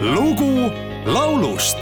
lugu laulust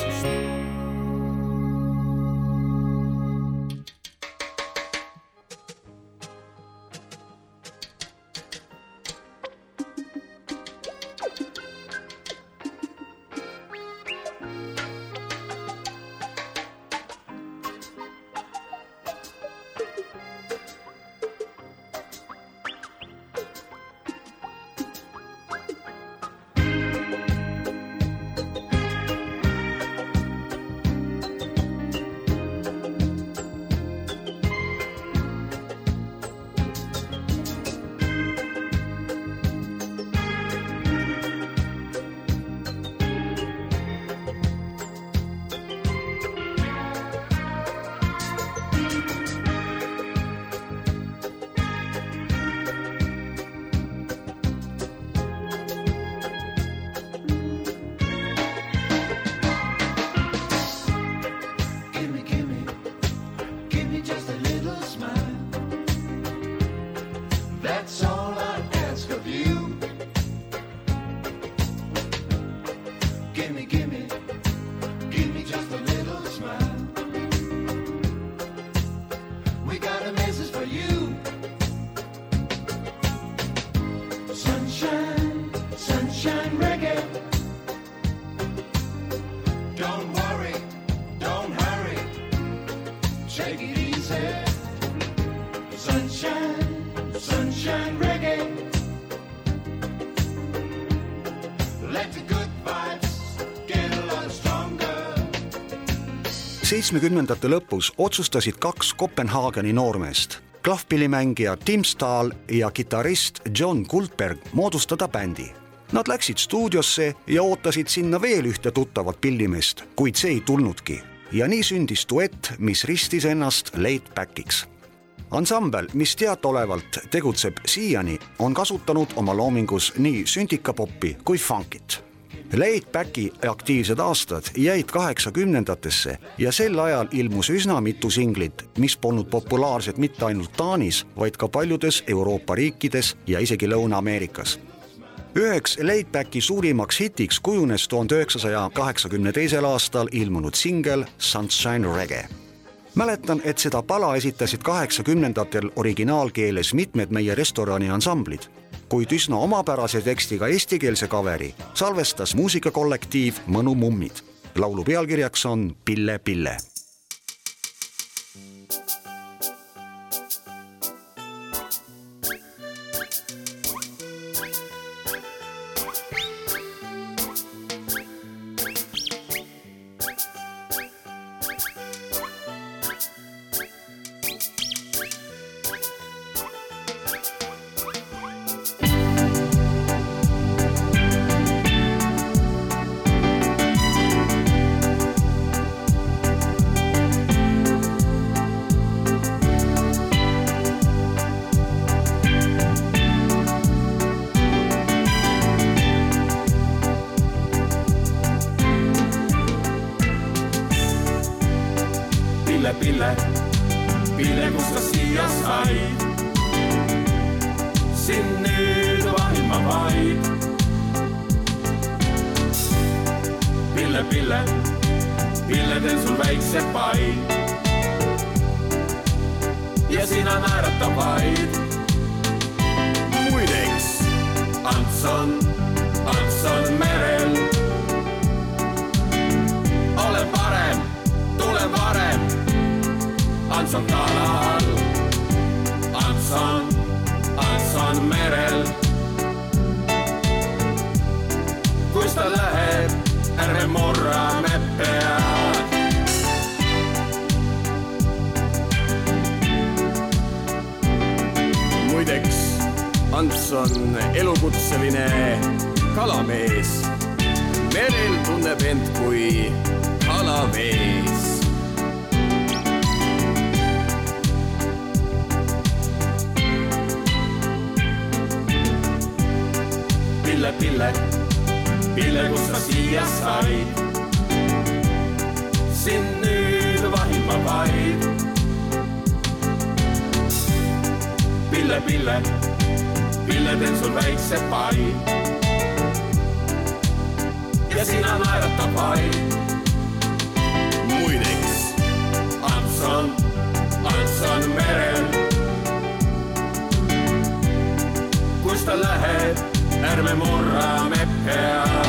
seitsmekümnendate lõpus otsustasid kaks Kopenhaageni noormeest, klahvpillimängija Tim Stahl ja kitarrist John Goldberg moodustada bändi. Nad läksid stuudiosse ja ootasid sinna veel ühte tuttavat pillimeest, kuid see ei tulnudki. Ja nii sündis duett, mis ristis ennast laid back'iks ansambel, mis teadaolevalt tegutseb siiani, on kasutanud oma loomingus nii sündikapoppi kui funkit Laid Backi aktiivsed aastad jäid kaheksakümnendatesse ja sel ajal ilmus üsna mitu singlit, mis polnud populaarsed mitte ainult Taanis, vaid ka paljudes Euroopa riikides ja isegi Lõuna-Ameerikas. Üheks Laid Backi suurimaks hitiks kujunes tuhande üheksasaja kaheksakümne teisel aastal ilmunud singel Sunshine Reggae mäletan, et seda pala esitasid kaheksakümnendatel originaalkeeles mitmed meie restorani ansamblid, kuid üsna omapärase tekstiga eestikeelse kaveri salvestas muusikakollektiiv Mõnu mummid. laulu pealkirjaks on Pille Pille, sind nüüd vahin ma vaid. Pille, Pille, Pille, teen sul väikse pai. ja sina naerata vaid. muideks, Ants on, Ants on merel. ole parem, tule varem Ants on kalal, Ants on, ta läheb, ärme murrame pead. muideks, Ants on elukutseline kalamees. merel tunneb end kui kalamees Pille, Pille, mille, kus sa siia said. sind nüüd vahima vaid. Pille, Pille, Pille, teen sul väikse pai. ja sina naerata pai. muideks, Ants on, Ants on merel. kus ta läheb? ärme murra mekke ära.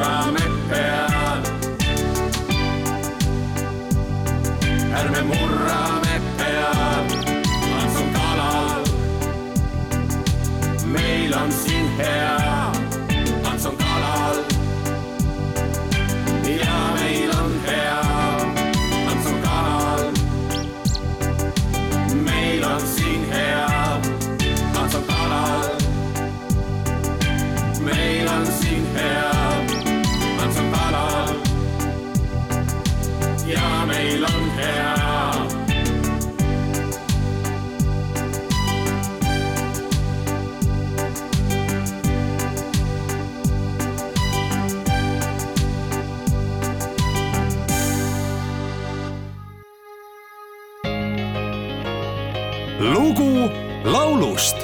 murrame peal. ärme murrame peal, Antsu kalal. meil on siin hea, Antsu kalal. ja meil on hea, Antsu kalal. meil on siin hea. lugu laulust.